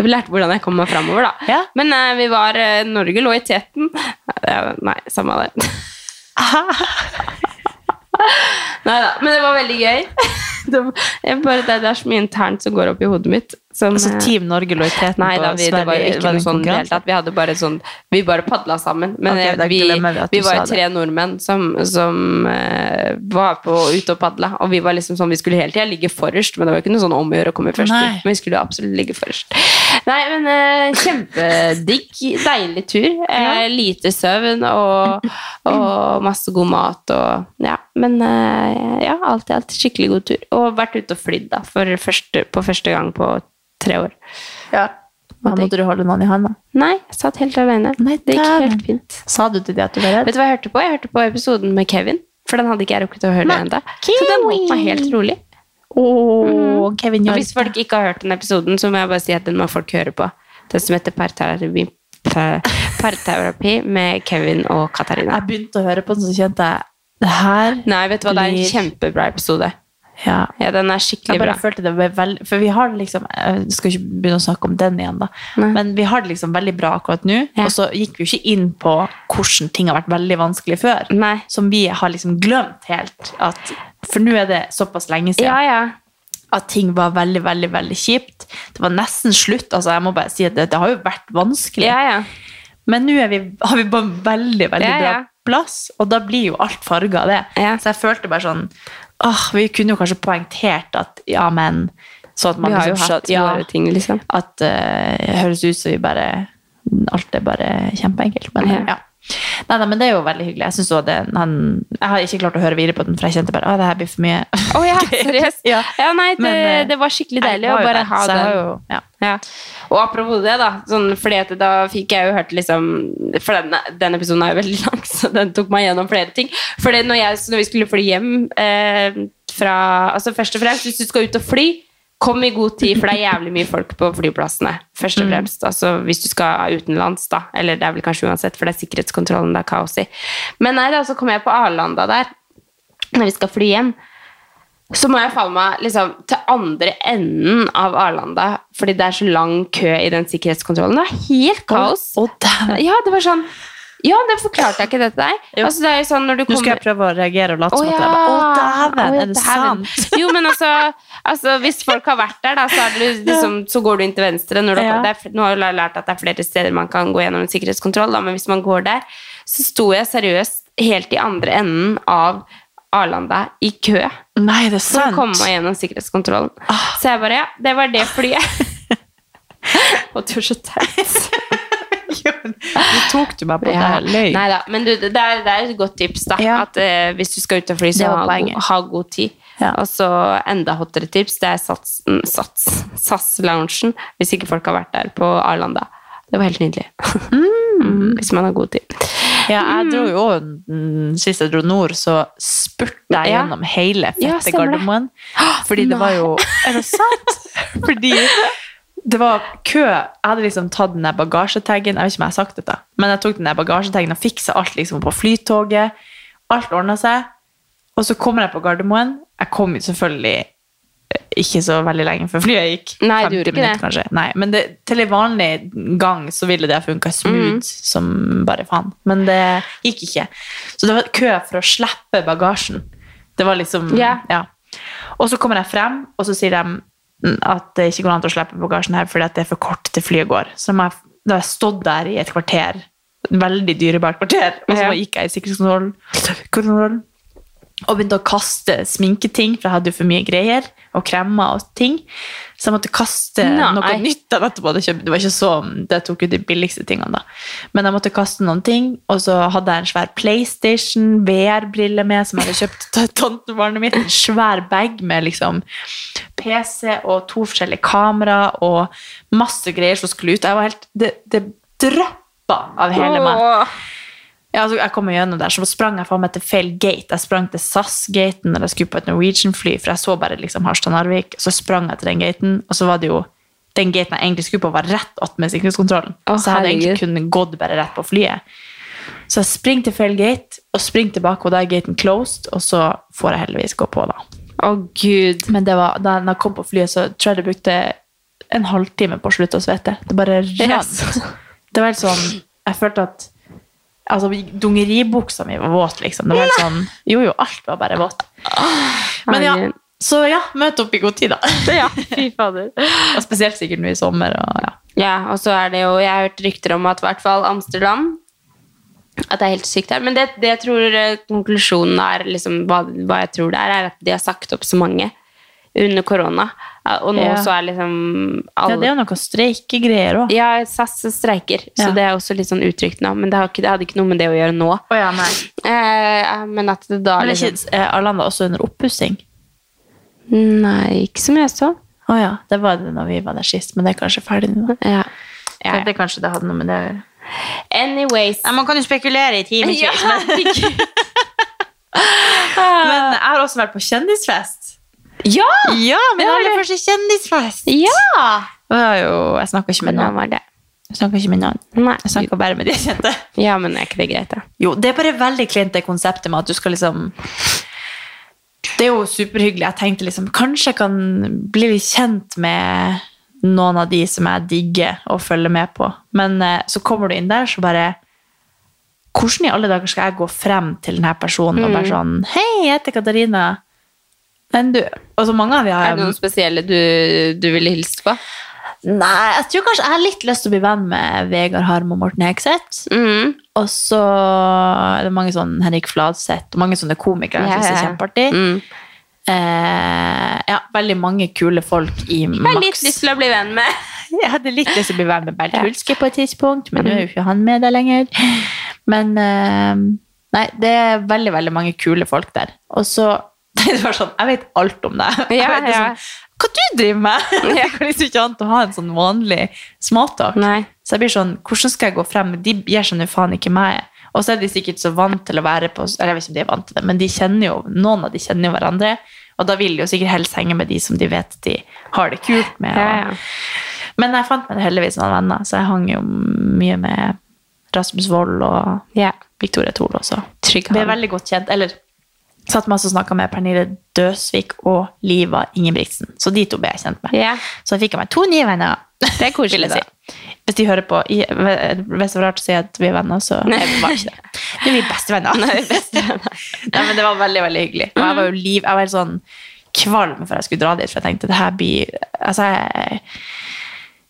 Jeg har lært hvordan jeg kommer meg framover, da. Ja. Men uh, vi var uh, Norge lå i teten. Nei, samme det. Nei da, men det var veldig gøy. Det, er bare, det, er så mye internt som går opp i hodet mitt. Som, Altså eh, Team Norge lå i teten Nei da, vi, det var ikke noe sånn i det. Vi hadde bare sånn Vi bare padla sammen. Men okay, vi, vi, vi var jo tre nordmenn som, som uh, var på ute og padla. Og vi var liksom sånn Vi skulle hele tida ligge forrest, men det var ikke noe sånn om å gjøre å komme først. Nei. Men vi skulle absolutt ligge forrest. Nei, men uh, kjempedigg. Deilig tur. Uh, lite søvn og, og masse god mat og Ja. Men ja, alt i alt skikkelig god tur. Og vært ute og flydd, da, første, på første gang på tre år. Ja. Da måtte du holde noen i hånda. Nei, jeg satt helt alene. Nei, det gikk helt fint. Sa du til de at du var redd? Vet du hva jeg hørte på? Jeg hørte på episoden med Kevin. For den hadde ikke jeg rukket å høre ennå. Så den holdt meg helt rolig. Oh, Kevin Og hvis folk ikke har hørt den episoden, så må jeg bare si at den må folk høre på. Den som heter Parterapi, par- parterapi med Kevin og Katarina. Jeg begynte å høre på den, så kjente jeg det her Nei, vet du hva, det er en kjempebra episode. Ja. Ja, den er skikkelig Jeg bare bra. følte det var veldig For vi har liksom Jeg skal ikke begynne å snakke om den igjen, da. Nei. Men vi har det liksom veldig bra akkurat nå. Ja. Og så gikk vi jo ikke inn på hvordan ting har vært veldig vanskelig før. Nei. Som vi har liksom glemt helt. At, for nå er det såpass lenge siden. Ja, ja. at ting var veldig, veldig veldig kjipt. Det var nesten slutt. altså Jeg må bare si at det, det har jo vært vanskelig. Ja, ja. Men nå vi, har vi en veldig, veldig bra plass, og da blir jo alt farga av det. Så jeg følte bare sånn åh, Vi kunne jo kanskje poengtert at ja, men Så at man Vi har jo liksom hatt skjønner- ja, våre ting, liksom. At eh, det høres ut som vi bare Alt er bare kjempeenkelt. Men Ja. ja. Nei, nei, men det er jo veldig hyggelig. Jeg synes også det, han, jeg har ikke klart å høre videre på den, for jeg kjente bare at det her blir for mye. Oh, ja, seriøst? Ja. Ja, nei, det, Men, eh, det var skikkelig deilig var å bare der, ha den. jo- ja. Ja. Og apropos det, da. Sånn, fordi da fikk jeg jo hørt liksom For den, den episoden er jo veldig lang, så den tok meg gjennom flere ting. For når, når vi skulle fly hjem eh, fra Altså først og fremst, hvis du skal ut og fly, kom i god tid, for det er jævlig mye folk på flyplassene. Først og fremst. Altså hvis du skal utenlands, da. Eller det er vel kanskje uansett, for det er sikkerhetskontrollen det er kaos i. Men nei da, så kom jeg på Arlanda der, når vi skal fly hjem så må jeg falle meg liksom, til andre enden av Arlanda, fordi det er så lang kø i den sikkerhetskontrollen. Det var helt kaos. Å, dæven. Ja, det var sånn Ja, det forklarte jeg ikke det til deg. Altså, det sånn du Nå skal jeg prøve å reagere og late som at ja. bare Å, dæven! Er det sant? Jo, men altså, altså Hvis folk har vært der, da, så, det liksom, så går du inn til venstre. Når du, Ja. er, nå har jeg lært at det er flere steder man kan gå gjennom en sikkerhetskontroll, da, men hvis man går der, så sto jeg seriøst helt i andre enden av Arlanda i kø Nei, det er for å sant. komme gjennom sikkerhetskontrollen. Så jeg bare Ja, det var det flyet. Og du er så teit. Jo, Nå tok du meg på Ja. det. Løy. Nei da, men du, det, er, det er et godt tips, da. Ja. At uh, hvis du skal ut og fly, så ha, god, ha god tid. Ja. Og så enda hottere tips, det er Sats, mm, Sats, SAS-loungen, hvis ikke folk har vært der på Arlanda. Det var helt nydelig. Mm, hvis man har god tid. Ja, jeg dro jo mm, Sist jeg dro nord, så spurte jeg Ja. gjennom hele fette ja. Gardermoen. Fordi det var jo Er det sant? Fordi det var kø. Jeg hadde liksom tatt den der bagasjetaggen. Jeg vet ikke om jeg har sagt dette, men jeg tok den der bagasjetaggen og fiksa alt liksom på flytoget. Alt ordna seg. Og så kommer jeg på Gardermoen. Jeg kom jo selvfølgelig eh, ikke så veldig lenge før flyet gikk. Nei, du 50 gjorde ikke minutter det. Kanskje. Nei, men det, til en vanlig gang så ville det ha funka smooth Mm. som bare faen. Men det gikk ikke. Så det var kø for å slippe bagasjen. Det var liksom yeah. ja. Og så kommer jeg frem, og så sier de at det ikke går an å slippe bagasjen her fordi at det er for kort til flyet går. Så jeg, da har jeg stått der i et kvarter, et veldig dyrebart kvarter, og så gikk jeg i sikkerhetskontrollen. Kontrollen, og begynte å kaste sminketing, for jeg hadde jo for mye greier, og kremer og ting. Så jeg måtte kaste Nei. noe nytt. Jeg nettopp hadde kjøpt. Det var ikke så, det tok jo de billigste tingene da. Men jeg måtte kaste noen ting, og så hadde jeg en svær Playstation, VR-brille med, som jeg hadde kjøpt til tantebarnet mitt. En svær bag med liksom PC og to forskjellige kamera og masse greier som skulle ut. Jeg var helt, det, det dryppa av hele meg. Ja, altså, jeg kom gjennom der, så sprang jeg faen meg til feil gate. Jeg sprang til SAS-gaten når jeg skulle på et Norwegian-fly, for jeg så bare liksom Harstad-Narvik. Så sprang jeg til den gaten, og så var det jo den gaten jeg egentlig skulle på, var rett attmed sikkerhetskontrollen. Oh, så jeg hadde egentlig kun kunnet gått bare rett på flyet. Så jeg springer til feil gate, og springer tilbake, og da er gaten closed, og så får jeg heldigvis gå på, da. Å, gud. Men det var, da jeg kom på flyet, så tror jeg det brukte en halvtime på å slutte å svette. Det bare rant. Yes. Det var helt sånn Jeg følte at Altså, dungeribuksa mi var våt, liksom. Det var helt sånn Jo, jo, alt var bare våt. Men ja, så ja, møt opp i god tid, da. Ja, fy fader. Og spesielt sikkert nå i sommer. Og, ja. Ja, og så er det jo Jeg har hørt rykter om at i hvert fall Amsterdam At det er helt sykt her. Men det, det jeg tror eh, konklusjonen er liksom, hva, hva jeg tror det er, er at de har sagt opp så mange under korona. Og nå Ja. så er liksom ja, det er jo noe streikegreier òg. Ja, SAS streiker, så det er også litt sånn uttrykt nå. Men det, har ikke, det hadde ikke noe med det å gjøre nå. Oh, ja, nei. Eh, men at det da Men er liksom ikke er Arlanda også under oppussing? Nei, ikke som jeg så. Å ja, det var det når vi var der sist, men det er kanskje ferdig nå. da. Ja. Ja, Det kanskje det hadde noe med det å gjøre. Anyways. man kan jo spekulere i timevis, Ja, men, men jeg har også vært på kjendisfest. Ja! Ja, min aller første kjendisfest. Ja! Det var jo, jeg snakka ikke med noen. var det? Jeg snakket ikke med noen. Nei. Jeg snakka bare med de jeg kjente. Ja, men er ikke det greit, da? Jo, det er bare veldig klint det konseptet med at du skal liksom Det er jo superhyggelig. Jeg tenkte liksom kanskje jeg kan bli litt kjent med noen av de som jeg digger å følge med på. Men eh, så kommer du inn der, så bare Hvordan i alle dager skal jeg gå frem til denne personen og bare sånn Hei, jeg heter Katarina. Men du altså mange av de Er det noen spesielle du, du ville hilst på? Nei, jeg tror kanskje jeg har litt lyst til å bli venn med Vegard Harm og Morten Hegseth. Mm. Og så er det mange sånn Henrik Fladseth og mange sånne komikere jeg ja, er kjempeartig. Mm. Eh, ja, veldig mange kule folk i Jeg har litt lyst til å bli venn med. Jeg hadde litt lyst til å bli venn med Bernt Hulske på et tidspunkt, men nå Mm. er jo ikke han med der lenger. Men eh, nei, det er veldig, veldig mange kule folk der. Og så det var sånn, Jeg vet alt om deg. Jeg Ja, vet liksom, ja. Hva du driver med? Jeg går liksom ikke annet å ha en sånn vanlig småtalk. Nei. Så jeg blir sånn, hvordan skal jeg gå frem? De gir seg nå faen ikke meg. Og så er de sikkert så vant til å være på Eller jeg vet ikke om de er vant til det, men de kjenner jo, noen av de kjenner jo hverandre. Og da vil de jo sikkert helst henge med de som de vet de har det kult med. Og- ja. Men jeg fant meg heldigvis noen venner, så jeg hang jo mye med Rasmus Wold og. Victoria Thole også. Trygg er veldig godt kjent. Eller satt meg og snakka med Pernille Døsvik og Liva Ingebrigtsen. Så de to ble jeg kjent med. Yeah. Så jeg fikk jeg meg to nye venner. Det er koselig, si. Hvis de hører på Hvis det var rart å si at vi er venner, så Nei. Nei, vi var ikke det. Vi er vi bestevenner. Nei, bestevenner. Nei, men det var veldig, veldig hyggelig. Og jeg var jo liv, jeg var helt sånn kvalm før jeg skulle dra dit, for jeg tenkte det her blir altså, jeg,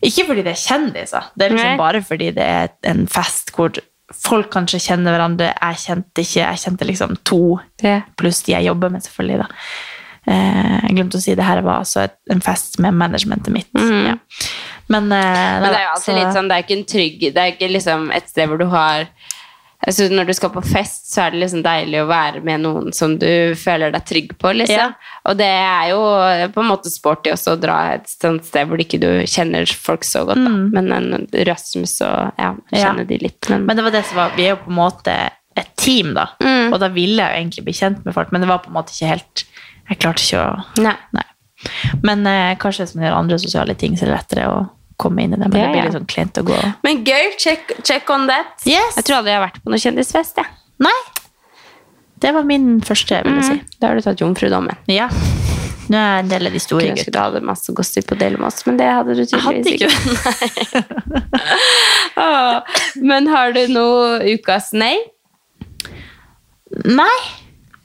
Ikke fordi det er kjendiser, det er liksom Nei. bare fordi det er en fest hvor folk kanskje kjenner hverandre. Jeg kjente ikke, jeg kjente liksom to, pluss de jeg jobber med, selvfølgelig. da. Eh, jeg glemte å si det her var altså en fest med managementet mitt. Mm. Ja. Men, eh, Men det er jo alltid så- litt sånn, det er ikke en trygg Det er ikke liksom et sted hvor du har altså Når du skal på fest, så er det liksom deilig å være med noen som du føler deg trygg på. liksom. Ja. Og det er jo på en måte sporty også å dra et sånt sted hvor ikke du kjenner folk så godt. da. Men en Rasmus og ja, kjenner Ja. de litt. Men, Men det var det som var, vi er jo på en måte et team, da. Mm. Og da ville jeg jo egentlig bli kjent med folk, men det var på en måte ikke helt Jeg klarte ikke å nei. Nei. Men eh, kanskje som gjør andre sosiale ting, så er det lettere å komme inn i det, men Ja, det blir litt sånn kleint å gå. Men gøy. Check, check on that. Yes. Jeg tror aldri jeg har vært på noe kjendisfest. Ja. Nei, det var min første, vil jeg si. Da har du tatt jomfrudommen. Ja. Nå er jeg en del av de store gutta. du hadde masse gossip å dele med oss, men det hadde du tydeligvis hadde ikke. Men har du noe ukas nei? Nei,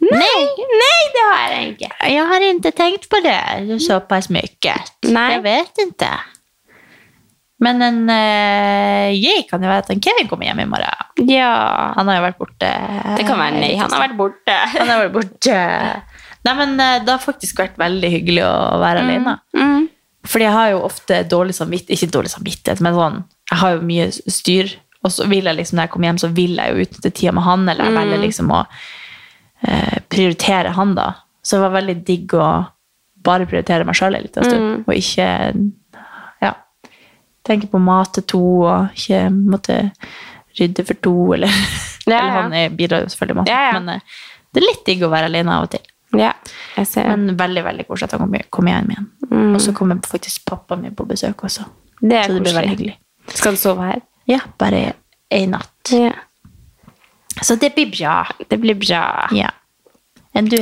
Nei, nei, det har jeg ikke. Jeg har ikke tenkt på det såpass mye. Nei. Jeg vet inte. Men en uh, jeg kan jo være at en Kevin kommer hjem i morgen. Ja, Han har jo vært borte. det kan være nei. Han har vært borte. Han har vært borte. Nei, men eh, det har faktisk vært veldig hyggelig å være alene. Mm. Fordi jeg har jo ofte dårlig samvittighet, ikke dårlig samvittighet, men sånn, jeg har jo mye styr, og så vil jeg liksom, når jeg kommer hjem, så vil jeg jo utnytte tida med han, eller jeg velger liksom å eh, prioritere han da. Så det var veldig digg å bare prioritere meg selv en liten stund, og ikke, tenke på mat til to, og ikke måtte rydde for to, eller, Ja, eller han bidrar jo selvfølgelig masse, Ja, ja. men eh, det er litt digg å være alene av og til. Ja, jeg ser. Men veldig, veldig koselig at han kommer hjem igjen. Og så kommer faktisk pappaen min på besøk også. det Så det blir veldig hyggelig. Skal han sove her? Ja, bare en natt. Ja. Så det blir bra. Det blir bra. Ja. Enn du?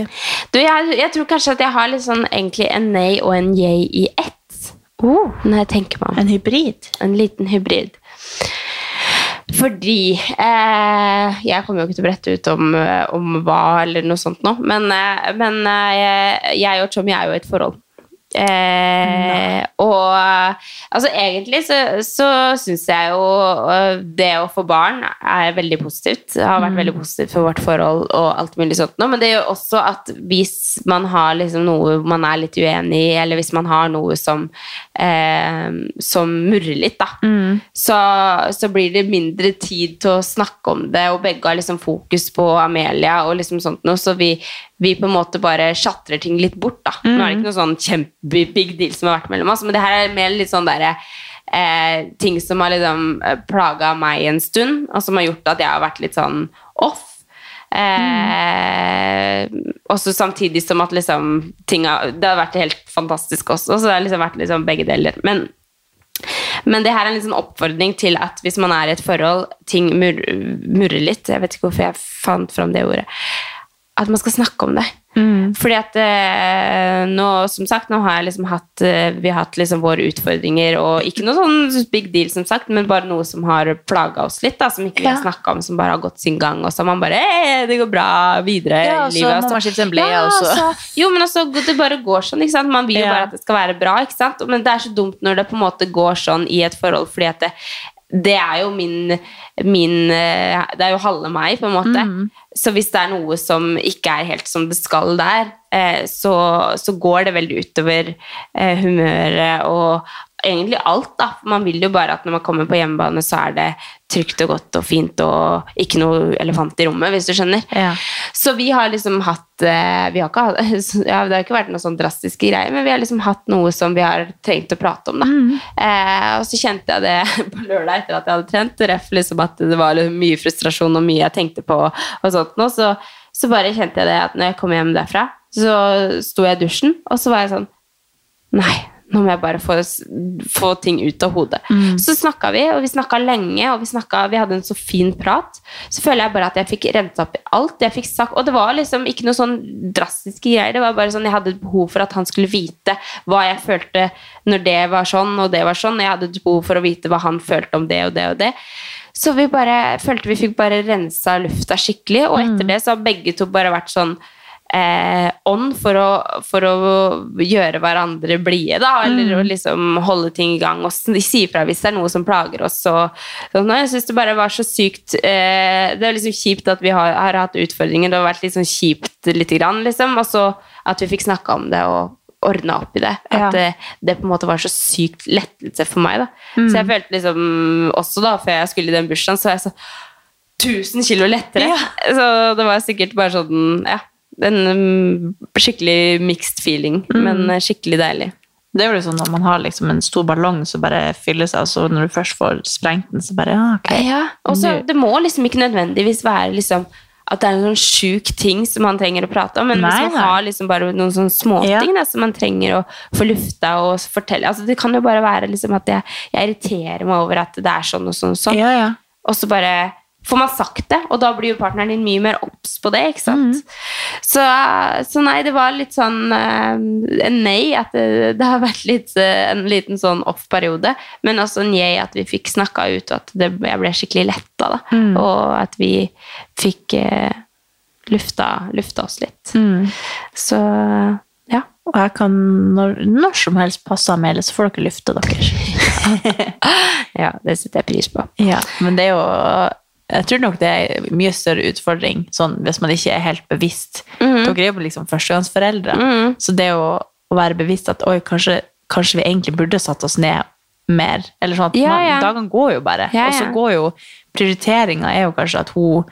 Du, jeg, jeg tror kanskje at jeg har litt sånn egentlig en nei og en yay i ett. Når jeg tenker meg om. En hybrid? En liten hybrid. Fordi eh, Jeg kommer jo ikke til å brette ut om, eh, om hva eller noe sånt nå, men, eh, men eh, jeg og Tommy er jo i et forhold. Eh, og altså egentlig så, så syns jeg jo eh, det å få barn er veldig positivt. Det har vært veldig positivt for vårt forhold og alt mulig sånt nå, men det gjør også at hvis man har liksom noe man er litt uenig i, eller hvis man har noe som eh, som murrer litt, da, så, så blir det mindre tid til å snakke om det, og begge har liksom fokus på Amelia og liksom sånt noe, så vi, vi på en måte bare chatrer ting litt bort, da. Nå er det ikke noe sånn kjempe-big deal som har vært mellom oss, men det her er mer litt sånn derre eh, ting som har liksom plaga meg en stund, og som har gjort at jeg har vært litt sånn off. Eh, også samtidig som at liksom ting har, Det har vært helt fantastisk også, så det har liksom vært liksom begge deler. Men men det her er en liksom oppfordring til at hvis man er i et forhold, ting mur murrer litt Jeg vet ikke hvorfor jeg fant fram det ordet. At man skal snakke om det. Fordi at eh, nå, som sagt, nå har jeg liksom hatt eh, Vi har hatt liksom våre utfordringer, og ikke noe sånn big deal, som sagt, men bare noe som har plaga oss litt, da, som ikke vi har Ja. snakka om, som bare har gått sin gang, og så har man bare «Eh, Det går bra videre Ja, i så livet. må og så- man skifte en bleie, ja, også. så- så- Jo, men altså, det bare går sånn, ikke sant? Man vil jo Ja. bare at det skal være bra, ikke sant? Men det er så dumt når det på en måte går sånn i et forhold, fordi at det, det er jo min, min eh, Det er jo halve meg, på en måte. Så hvis det er noe som ikke er helt som det skal der, eh, så, så går det veldig utover eh, humøret og egentlig alt, da. Man vil jo bare at når man kommer på hjemmebane, så er det trygt og godt og fint og ikke noe elefant i rommet, hvis du skjønner. Ja. Så vi har liksom hatt eh, vi har ikke hatt ja, Det har ikke vært noe sånn drastiske greier, men vi har liksom hatt noe som vi har trengt å prate om. da. Eh, og så kjente jeg det på lørdag etter at jeg hadde trent. Ref liksom at det var mye frustrasjon og mye jeg tenkte på. og sånt nå, så, så bare kjente jeg det at når jeg kom hjem derfra, så sto jeg i dusjen, og så var jeg sånn Nei, nå må jeg bare få, få ting ut av hodet. Så snakka vi, og vi snakka lenge, og vi, snakket, vi hadde en så fin prat. Så føler jeg bare at jeg fikk rensa opp i alt. Jeg fikk sagt, og det var liksom ikke noe sånn drastiske greier. Det var bare sånn, Jeg hadde behov for at han skulle vite hva jeg følte når det var sånn, og det var sånn. Jeg hadde behov for å vite hva han følte om det og det og det. Så vi bare følte vi fikk bare rensa lufta skikkelig, og etter det så har begge to bare vært sånn eh, ånd for å, for å gjøre hverandre blide, da, eller å liksom holde ting i gang og si ifra hvis det er noe som plager oss. Og, sånn, jeg syns det bare var så sykt eh, Det er liksom kjipt at vi har, har hatt utfordringer. Det har vært litt sånn kjipt lite grann, liksom. Og så at vi fikk snakka om det og ordna opp i det. At Ja. eh, det på en måte var så sykt lettelse for meg. da. Så jeg følte liksom også da, før jeg skulle i den bursdagen, så var jeg så 1000 kilo lettere. Ja. Så det var sikkert bare sånn Ja, en mm, skikkelig mixed feeling, men eh, skikkelig deilig. Det er jo sånn når man har liksom en stor ballong som bare fyller seg, og så når du først får sprengt den, så bare ja, ok. Ja, og så Det må liksom ikke nødvendigvis være liksom at det er en sånn sjuk ting som man trenger å prate om. Men Nei, hvis man nei. har liksom bare noen sånne småting ja. som man trenger å få lufta og fortelle altså Det kan jo bare være liksom at jeg, jeg irriterer meg over at det er sånn og sånn. og sånn. Ja, ja. Og så bare får man sagt det, og da blir jo partneren din mye mer obs på det. ikke sant? Så, så nei, det var litt sånn uh, en nei. At det, det har vært litt, uh, en liten sånn off-periode. Men også en yay at vi fikk snakka ut, og at det, jeg ble skikkelig letta. da. Mm. Og at vi fikk uh, lufta, lufta oss litt. Mm. Så ja. Og jeg kan når, når som helst passe Amelie, så får dere lufta dere. ja, det setter jeg pris på. Ja, men det er jo Jeg tror nok det er en mye større utfordring sånn, hvis man ikke er helt bevisst. Mhm. Dere er jo liksom førstegangsforeldre, Mhm. så det å, å være bevisst at oi, kanskje, kanskje vi egentlig burde satt oss ned mer. Eller sånn at Ja, man, ja. Dagene går jo bare. Ja, Og så går jo Prioriteringa er jo kanskje at hun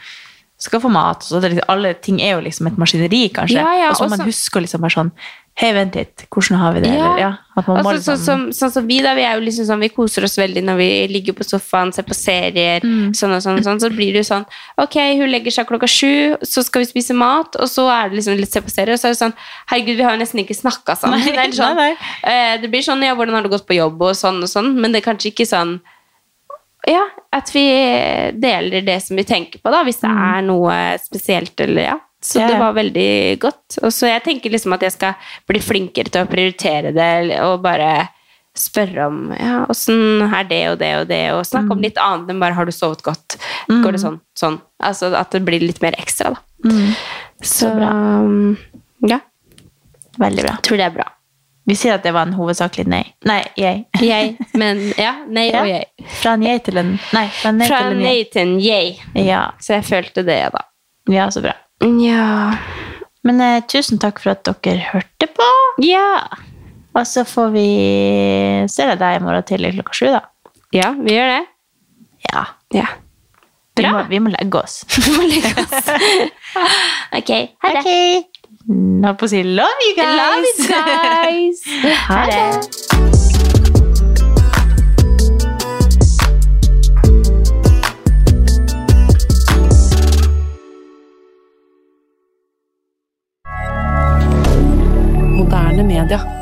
skal få mat. og så det liksom, Alle ting er jo liksom et maskineri, kanskje. Og så må man huske å liksom være sånn Hei, vent litt, hvordan har vi det? Ja. Ja, Altså, liksom, sånn, som, sånn som vi da, vi liksom sånn, vi koser oss veldig når vi ligger på sofaen, ser på serier, Mm. sånn og sånn, sånn, så blir det jo sånn, ok, hun legger seg klokka sju, så skal vi spise mat, og så er det liksom litt se på serier, og så er det sånn, herregud, vi har jo nesten ikke snakket sammen. Nei, det, sånn, nei, nei. det blir sånn, ja, hvordan har det gått på jobb, og sånn og sånn, men det er kanskje ikke sånn, ja, at vi deler det som vi tenker på da, hvis det er noe spesielt, eller ja. Så det var veldig godt. Og så jeg tenker liksom at jeg skal bli flinkere til å prioritere det, og bare spørre om ja, åssen er det og det og det, og snakke om litt annet enn bare 'har du sovet godt'? Går det sånn? Sånn. Altså at det blir litt mer ekstra, da. mm, Så, bra. um, ja, Veldig bra. tror det er bra. Vi sier at det var en hovedsakelig nei. Nei, jeg. Jeg, men ja, nei Ja. og jeg. Fra en jeg til en Nei, fra en nei Fra til en nei til en jeg. Ja, Så jeg følte det, da. ja, så bra. Ja. Men eh, tusen takk for at dere hørte på. Ja. Og så får vi Se deg i morgen tidlig klokka sju, da. Ja, vi gjør det. Ja. Ja. Vi må, vi må legge oss. Vi må legge oss. ok, ha det. Nå Holdt på å si love you guys. Love you guys. Ha det. moderne media.